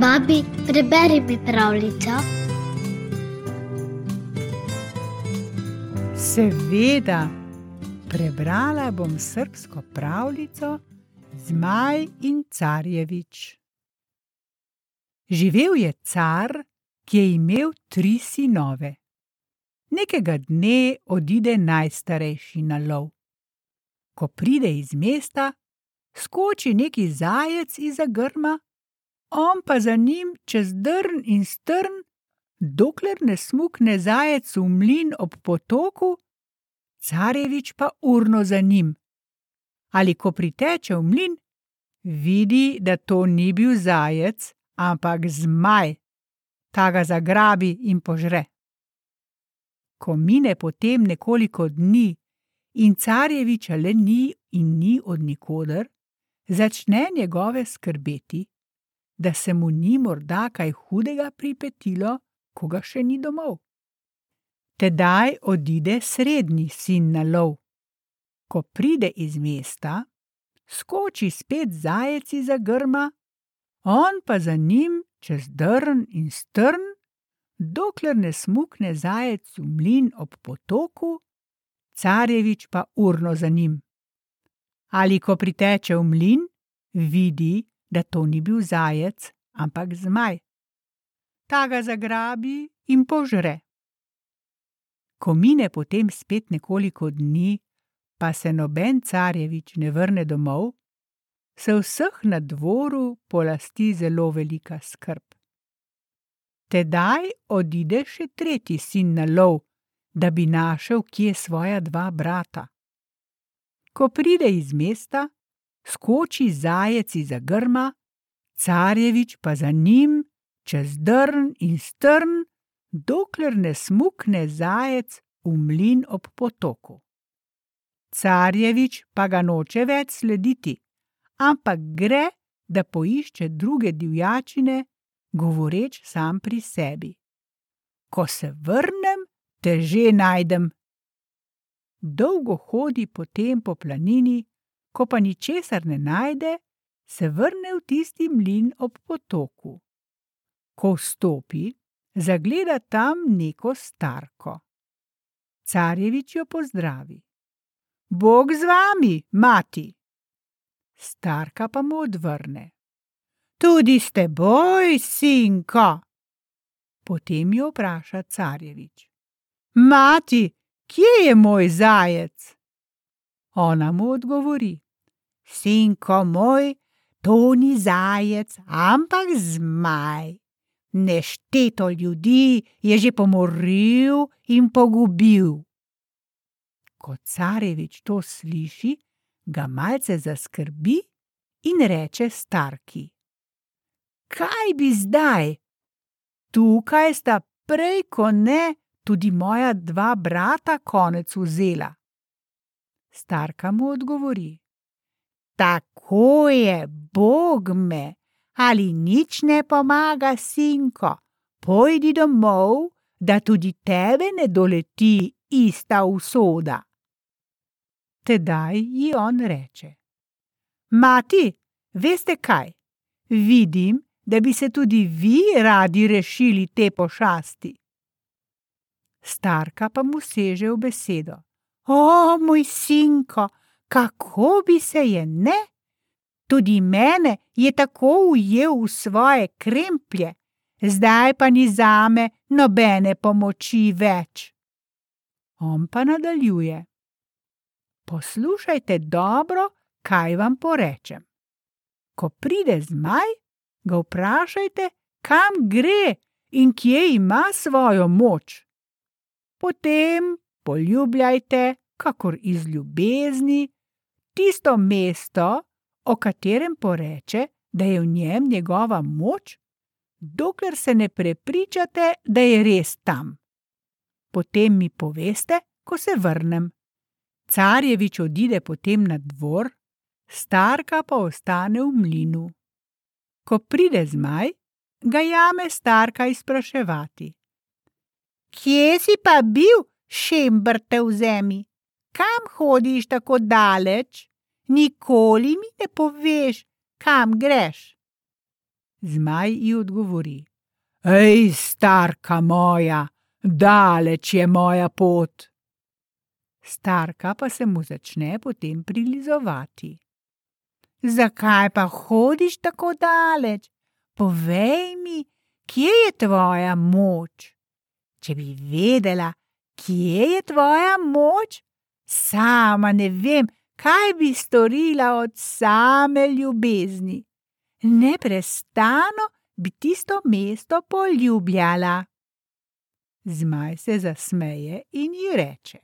Babi, preberi mi pravljico. Seveda, prebrala bom srbsko pravljico Zmaj in carjevič. Živel je car, ki je imel tri sinove. Nekega dne odide najstarejši na lov. Ko pride iz mesta, skoči neki zajec izza grma, on pa za njim čez drn in strn, dokler ne smukne zajec v mlin ob potoku, carjevič pa urno za njim. Ali ko priteče v mlin, vidi, da to ni bil zajec, ampak zmaj. Ta ga zagrabi in požre. Ko mine potem nekoliko dni in carjeviča le ni in ni od nikoder, začne njegove skrbeti, da se mu ni morda kaj hudega pripetilo, ko ga še ni domov. Tedaj odide srednji sin na lov. Ko pride iz mesta, skoči spet zajec izza grma, on pa za njim čez drn in strn, dokler ne smukne zajec v mlin ob potoku, carjevič pa urno za njim. Ali ko priteče v mlin, vidi, da to ni bil zajec, ampak zmaj. Ta ga zagrabi in požre. Ko mine potem spet nekoliko dni, pa se noben carjevič ne vrne domov, se vseh na dvoru polasti zelo velika skrb. Tedaj odide še tretji sin na lov, da bi našel, kje svoja dva brata. Ko pride iz mesta, skoči zajec izza grma, carjevič pa za njim čez drn in strn, dokler ne smukne zajec v mlin ob potoku. Carjevič pa ga noče več slediti, ampak gre, da poišče druge divjačine, govoreč sam pri sebi: Ko se vrnem, te že najdem. Dolgo hodi potem po planini, ko pa ničesar ne najde, se vrne v tisti mlin ob potoku. Ko vstopi, zagleda tam neko starko. Carjevič jo pozdravi: Bog z vami, mati! Starka pa mu odvrne: Tudi s teboj, sinko! Potem jo vpraša carjevič: Mati, kje je moj zajec? Ona mu odgovori: Sinko moj, to ni zajec, ampak zmaj. Nešteto ljudi je že pomoril in pogubil. Ko carjevič to sliši, ga malce zaskrbi in reče starki: Kaj bi zdaj? Tukaj sta prej ko ne tudi moja dva brata konec vzela. Starka mu odgovori: Tako je, Bog me, ali nič ne pomaga, sinko, pojdi domov, da tudi tebe ne doleti ista usoda. Tedaj ji on reče: Mati, veste kaj? Vidim, da bi se tudi vi radi rešili te pošasti. Starka pa mu seže v besedo: O, moj sinko, kako bi se je ne? Tudi mene je tako ujel v svoje kremplje, zdaj pa ni zame nobene pomoči več. On pa nadaljuje: Poslušajte dobro, kaj vam porečem. Ko pride zmaj, ga vprašajte, kam gre in kje ima svojo moč. Potem poljubljajte, kakor iz ljubezni, tisto mesto, o katerem poreče, da je v njem njegova moč, dokler se ne prepričate, da je res tam. Potem mi poveste, ko se vrnem. Carjevič odide potem na dvor, starka pa ostane v mlinu. Ko pride zmaj, ga jame starka izpraševati. Kje si pa bil, šembrte v zemi? Kam hodiš tako daleč? Nikoli mi ne poveš, kam greš. Zmaj ji odgovori: Ej, starka moja, daleč je moja pot. Starka pa se mu začne potem prilizovati. Zakaj pa hodiš tako daleč? Povej mi, kje je tvoja moč? Če bi vedela, kje je tvoja moč, sama ne vem, kaj bi storila od same ljubezni. Neprestano bi tisto mesto poljubljala. Zmaj se zasmeje in ji reče: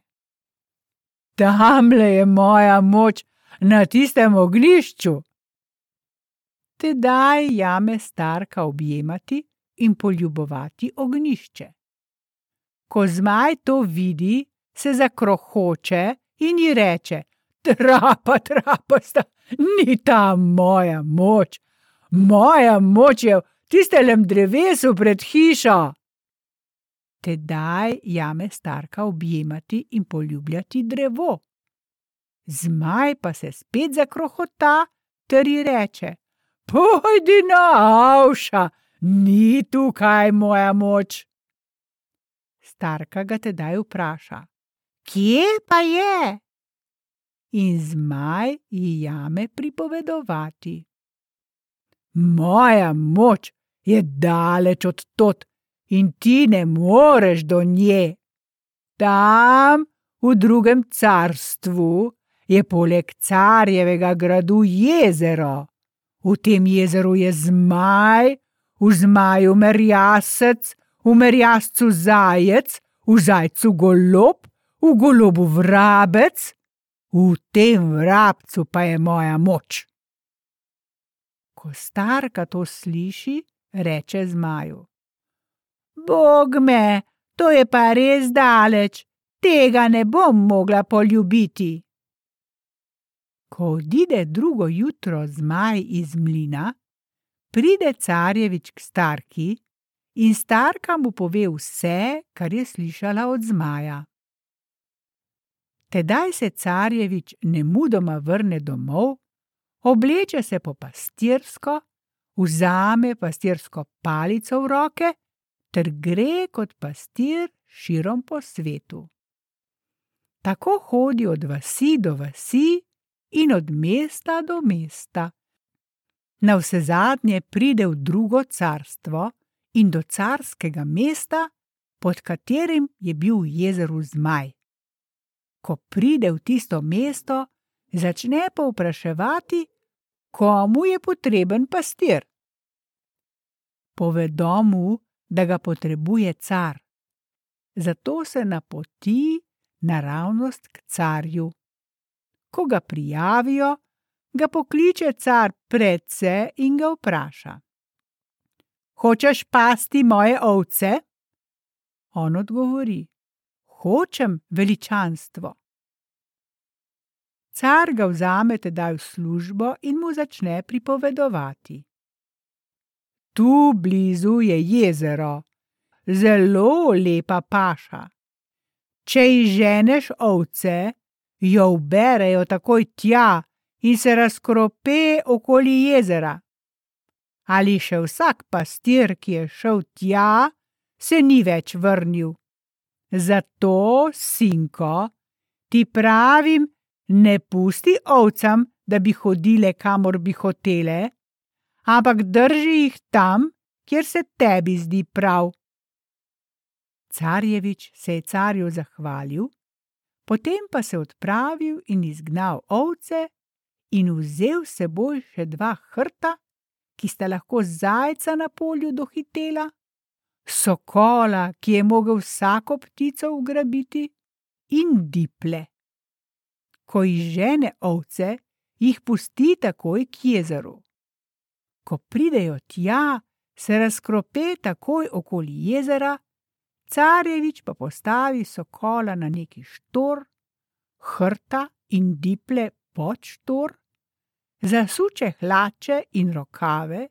Tamle je moja moč na tistem oglišču. Tedaj jame starka objemati in poljubovati ognjišče. Ko zmaj to vidi, se zakrohoče in ji reče: Trapa, trapa, sta, ni ta moja moč, moja moč je v tistelem drevesu pred hišo. Tedaj jame starka objemati in poljubljati drevo. Zmaj pa se spet zakrohota ter ji reče: Pojdi na avša, ni tukaj moja moč. Starka ga tedaj vpraša: Kje pa je? In zmaj ji jame pripovedovati. Moja moč je daleč od tod in ti ne moreš do nje. Tam v drugem carstvu je poleg carjevega gradu jezero. V tem jezeru je zmaj, v zmaju merjasec, v merjascu zajec, v zajcu golob, v golobu vrabec, v tem vrabcu pa je moja moč. Ko starka to sliši, reče zmaju: Bog me, to je pa res daleč, tega ne bom mogla poljubiti. Ko odide drugo jutro zmaj iz mlina, pride carjevič k starki in starka mu pove vse, kar je slišala od zmaja. Tedaj se carjevič nemudoma vrne domov, obleče se po pastirsko, vzame pastirsko palico v roke ter gre kot pastir širom po svetu. Tako hodi od vasi do vasi in od mesta do mesta. Na vse zadnje pride v drugo carstvo in do carskega mesta, pod katerim je bil v jezeru zmaj. Ko pride v tisto mesto, začne povpraševati, komu je potreben pastir. Povedo mu, da ga potrebuje car. Zato se napoti naravnost k carju. Ko ga prijavijo, ga pokliče car predse in ga vpraša: Hočeš pasti moje ovce? On odgovori: Hočem veličanstvo. Car ga vzame tedaj v službo in mu začne pripovedovati. Tu blizu je jezero, zelo lepa paša. Če izženeš ovce, jo uberejo takoj tja in se razkrope okoli jezera. Ali še vsak pastir, ki je šel tja, se ni več vrnil. Zato, sinko, ti pravim, ne pusti ovcam, da bi hodile kamor bi hotele, ampak drži jih tam, kjer se tebi zdi prav. Carjevič se je carju zahvalil, potem pa se odpravil in izgnal ovce in vzel s seboj še dva hrta, ki sta lahko zajca na polju dohitela, sokola, ki je mogel vsako ptico ugrabiti, in diple ko izžene ovce, jih pusti takoj k jezeru. Ko pridejo tja, se razkrope takoj okoli jezera, carjevič pa postavi sokola na neki štor, hrta in diple pod štor, zasuče hlače in rokave,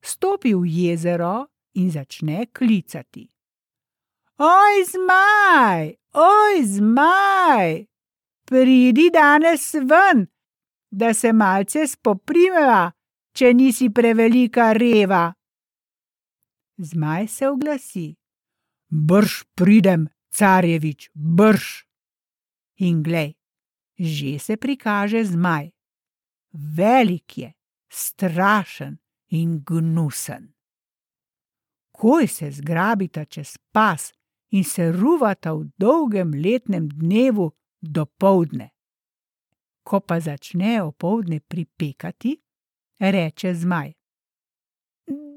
stopi v jezero in začne klicati. Oj, zmaj, oj, zmaj! pridi danes ven, da se malce spoprimeva, če nisi prevelika reva. Zmaj se oglasi: Brž pridem, carjevič, brž. In glej, že se prikaže zmaj. Velik je, strašen in gnusen. Koj se zgrabita čez pas in se ruvata v dolgem letnem dnevu do povdne. Ko pa začne opoldne pripekati, reče zmaj: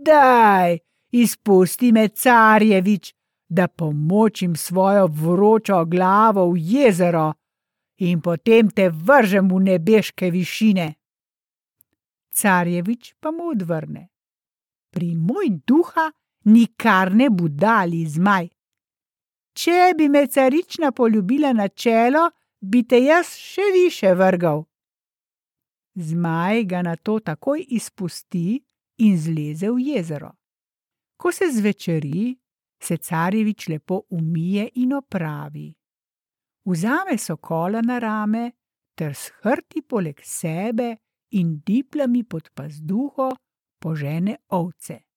Daj, izpusti me, carjevič, da pomočim svojo vročo glavo v jezero in potem te vržem v nebeške višine. Carjevič pa mu odvrne: Pri moj duha nikar ne budali zmaj. Če bi me carična poljubila na čelo, bi te jaz še više vrgal. Zmaj ga na to takoj izpusti in zleze v jezero. Ko se zvečeri, se carjevič lepo umije in opravi. Vzame sokola na rame ter s hrti poleg sebe in diplami pod pazduho požene ovce.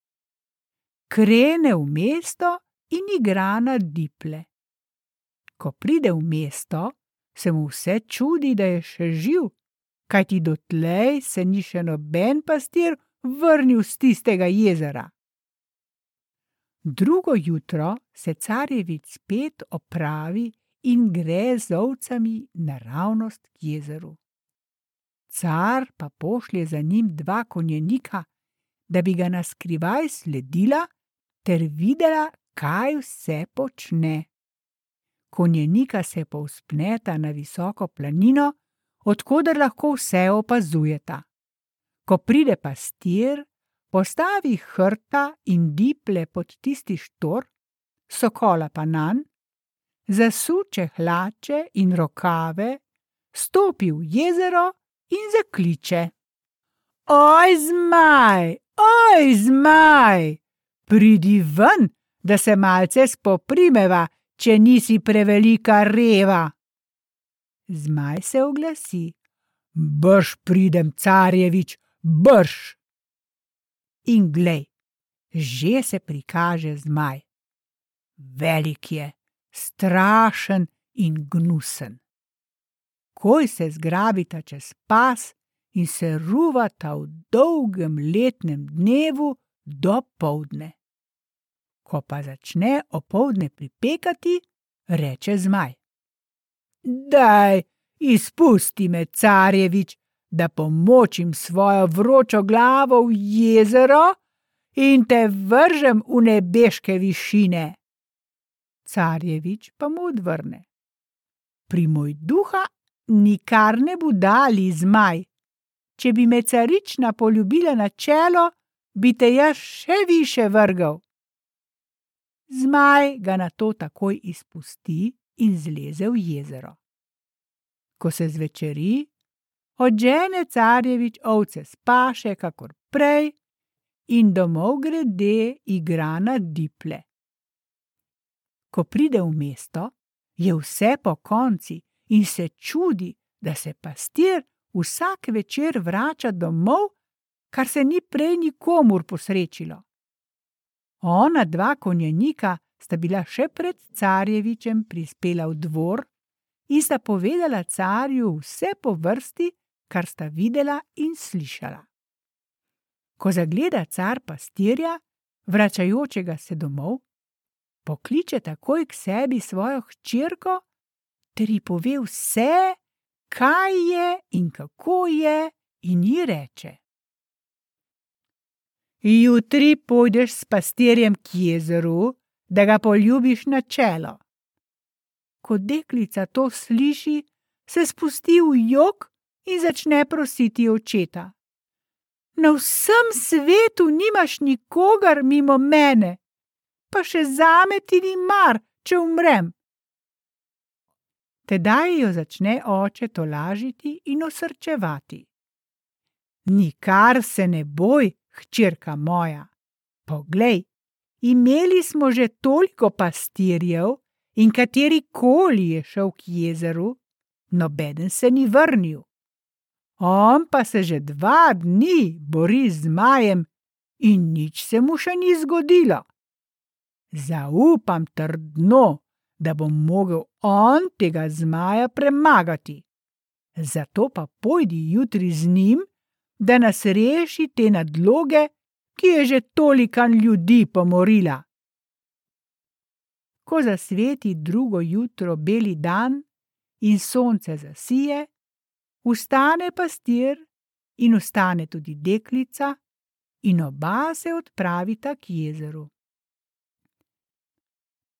Krene v mesto in igra na diple. Ko pride v mesto, se mu vse čudi, da je še živ, kajti dotlej se ni še noben pastir vrnil z tistega jezera. Drugo jutro se carjevič spet opravi in gre z ovcami naravnost k jezeru. Car pa pošlje za njim dva konjenika, da bi ga na skrivaj sledila ter videla, kaj vse počne. Konjenika se povzpneta na visoko planino, odkuder lahko vse opazujeta. Ko pride pastir, postavi hrta in diple pod tisti štor, sokola pa nan, zasuče hlače in rokave, stopi v jezero in zakliče: Oj, zmaj, oj, zmaj, pridi ven, da se malce spoprimeva, če nisi prevelika reva. Zmaj se oglasi: Brž pridem, carjevič, brž in glej, že se prikaže zmaj. Velik je, strašen in gnusen. Koj se zgrabita čez pas in se ruvata v dolgem letnem dnevu do povdne. Ko pa začne opoldne pripekati, reče zmaj: Daj, izpusti me, carjevič, da pomočim svojo vročo glavo v jezero in te vržem v nebeške višine. Carjevič pa mu odvrne: Pri moj duha nikar ne budali zmaj. Če bi me carična poljubila na čelo, bi te jaz še više vrgal. Zmaj ga na to takoj izpusti in zleze v jezero. Ko se zvečeri, odžene carjevič ovce spaše, kakor prej, in domov grede igra na diple. Ko pride v mesto, je vse po konci in se čudi, da se pastir vsak večer vrača domov, kar se ni prej nikomur posrečilo. Ona dva konjenika sta bila še pred carjevičem prispela v dvor in sta povedala carju vse po vrsti, kar sta videla in slišala. Ko zagleda car pastirja, vračajočega se domov, pokliče takoj k sebi svojo hčerko ter ji pove vse, kaj je in kako je, in ji reče: Jutri pojdeš s pastirjem k jezeru, da ga poljubiš na čelo. Ko deklica to sliši, se spusti v jok in začne prositi očeta. Na vsem svetu nimaš nikogar mimo mene, pa še zame ti ni mar, če umrem. Tedaj jo začne oče tolažiti in osrčevati. Nikar se ne boj, hčerka moja. Poglej, imeli smo že toliko pastirjev in kateri koli je šel k jezeru, nobeden se ni vrnil. On pa se že dva dni bori z zmajem in nič se mu še ni zgodilo. Zaupam trdno, da bo mogel on tega zmaja premagati. Zato pa pojdi jutri z njim, da nas reši te nadloge, ki je že tolikan ljudi pomorila. Ko zasveti drugo jutro beli dan in sonce zasije, vstane pastir in vstane tudi deklica, in oba se odpravita k jezeru.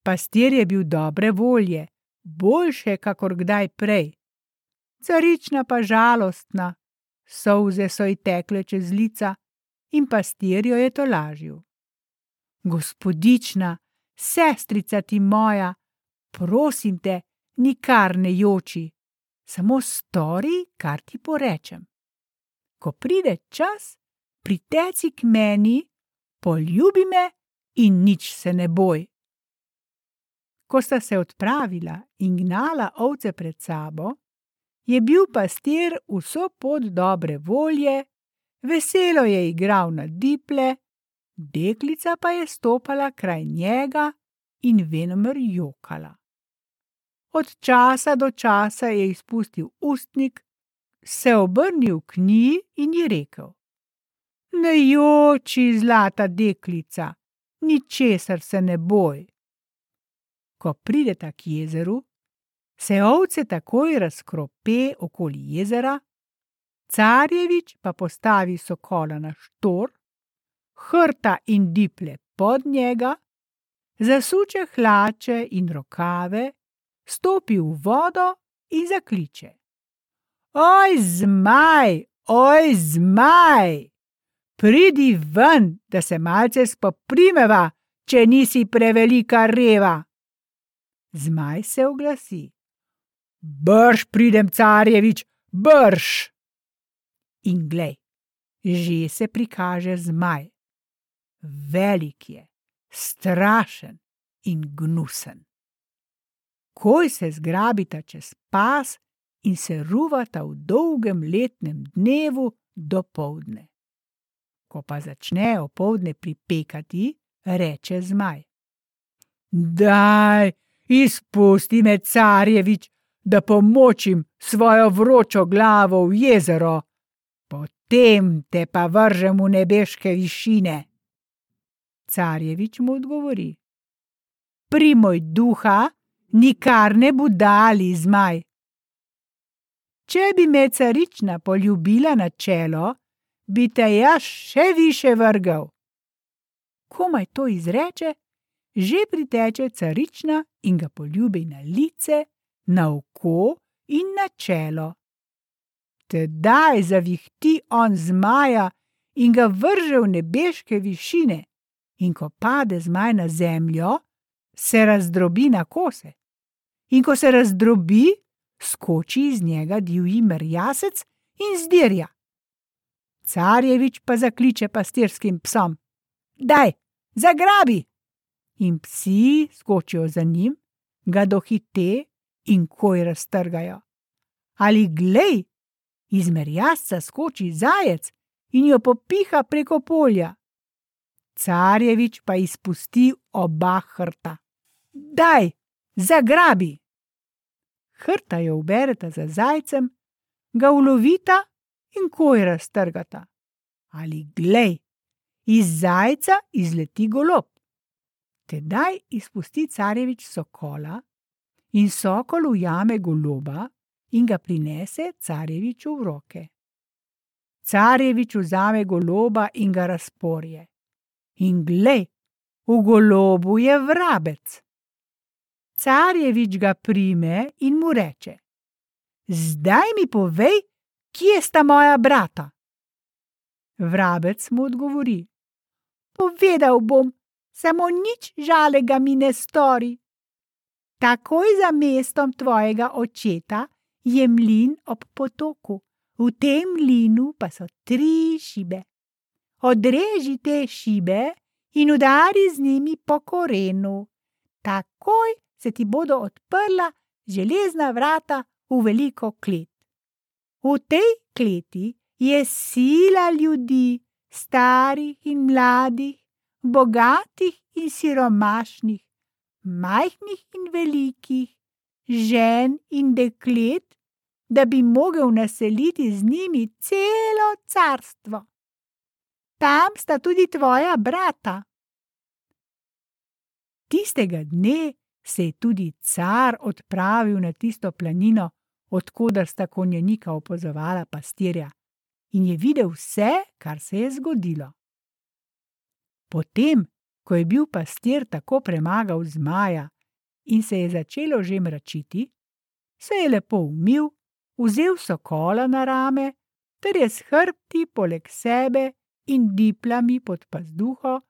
Pastir je bil dobre volje, boljše, kakor kdaj prej. Carična pa žalostna, solze so ji tekle čez lica in pastir jo je tolažil. Gospodična, sestrica ti moja, prosim te, nikar ne joči, samo stori, kar ti porečem. Ko pride čas, priteci k meni, poljubi me in nič se ne boj. Ko sta se odpravila in gnala ovce pred sabo, je bil pastir vso pot dobre volje, veselo je igral na diple, deklica pa je stopala kraj njega in venomer jokala. Od časa do časa je izpustil ustnik, se obrnil k njej in ji rekel: Ne joči, zlata deklica, ničesar se ne boj. Ko prideta k jezeru, se ovce takoj razkrope okoli jezera, carjevič pa postavi sokola na štor, hrta in diple pod njega, zasuče hlače in rokave, stopi v vodo in zakliče: Oj, zmaj, oj, zmaj! Pridi ven, da se malce spoprimeva, če nisi prevelika reva. Zmaj se oglasi: Brž pridem, carjevič, brž! In glej, že se prikaže zmaj. Velik je, strašen in gnusen. Koj se zgrabita čez pas in se ruvata v dolgem letnem dnevu do povdne. Ko pa začne opoldne pripekati, reče zmaj: Daj, izpusti me, carjevič, da pomočim svojo vročo glavo v jezero, potem te pa vržem v nebeške višine. Carjevič mu odgovori: Primoj duha, nikar ne budali zmaj. Če bi me carična poljubila na čelo, bi te jaz še više vrgel. Komaj to izreče, že priteče carična in ga poljubi na lice, na oko in na čelo. Tedaj zavihti on zmaja in ga vrže v nebeške višine, in ko pade zmaj na zemljo, se razdrobi na kose. In ko se razdrobi, skoči iz njega divji merjasec in zdirja. Carjevič pa zakliče pastirskim psom: Daj, zagrabi! In psi skočijo za njim, ga dohite in koj raztrgajo. Ali glej, iz merjasca skoči zajec in jo popiha preko polja. Carjevič pa izpusti oba hrta. Daj, zagrabi! Hrta jo ubereta za zajcem, ga ulovita in koj raztrgata. Ali glej, iz zajca izleti golob. Tedaj izpusti carjevič sokola in sokol ujame goloba in ga prinese carjeviču v roke. Carjevič vzame goloba in ga razporje. In glej, v golobu je vrabec. Carjevič ga prime in mu reče: Zdaj mi povej, kje sta moja brata? Vrabec mu odgovori: Povedal bom, samo nič žalega mi ne stori. Takoj za mestom tvojega očeta je mlin ob potoku, v tem mlinu pa so tri šibe. Odreži te šibe in udari z njimi po korenu. Takoj se ti bodo odprla železna vrata v veliko klet. V tej kleti je sila ljudi, starih in mladih, bogatih in siromašnih, majhnih in velikih, žen in deklet, da bi mogel naseliti z njimi celo carstvo. Tam sta tudi tvoja brata. Tistega dne se je tudi car odpravil na tisto planino, odkuder sta konjenika opazovala pastirja, in je videl vse, kar se je zgodilo. Potem, ko je bil pastir tako premagal zmaja in se je začelo že mračiti, se je lepo umil, vzel sokola na rame ter je s hrbti poleg sebe in diplami pod pazduho,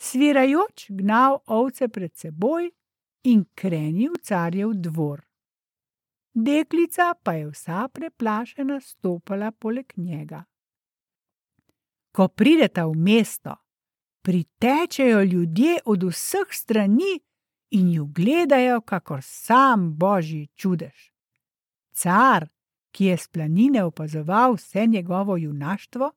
svirajoč gnal ovce pred seboj in krenil carjev dvor. Deklica pa je vsa preplašena stopala poleg njega. Ko prideta v mesto, pritečejo ljudje od vseh strani in ju gledajo, kakor sam božji čudež. Car, ki je s planine opazoval vse njegovo junaštvo,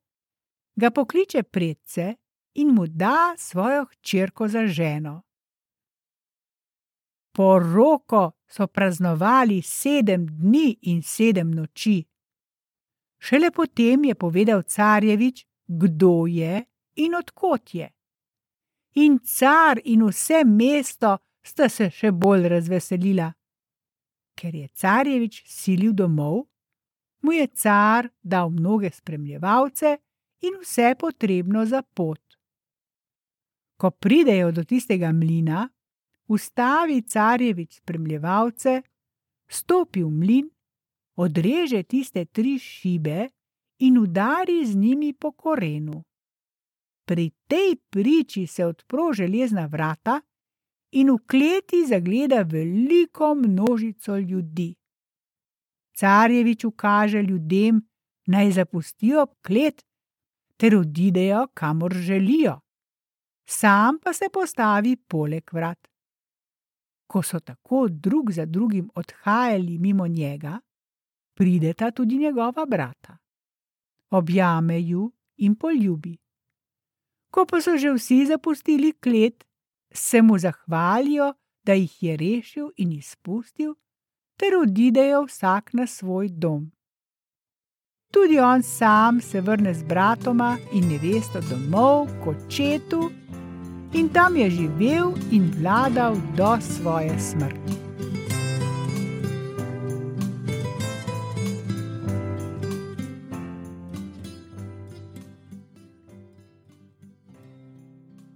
ga pokliče predse in mu da svojo hčerko za ženo. Poroko so praznovali sedem dni in sedem noči. Šele potem je povedal carjevič, kdo je in odkot je. In car in vse mesto sta se še bolj razveselila. Ker je carjevič silil domov, mu je car dal mnoge spremljevalce in vse potrebno za pot. Ko pridejo do tistega mlina, ustavi carjevič spremljevalce, stopi v mlin, odreže tiste tri šibe in udari z njimi po korenu. Pri tej priči se odpro železna vrata in v kleti zagleda veliko množico ljudi. Carjevič ukaže ljudem, naj zapustijo klet ter odidejo, kamor želijo, sam pa se postavi poleg vrat. Ko so tako drug za drugim odhajali mimo njega, prideta tudi njegova brata. Objame ju in poljubi. Ko pa so že vsi zapustili klet, se mu zahvalijo, da jih je rešil in izpustil, ter odidejo vsak na svoj dom. Tudi on sam se vrne z bratoma in nevesto domov k očetu, in tam je živel in vladal do svoje smrti.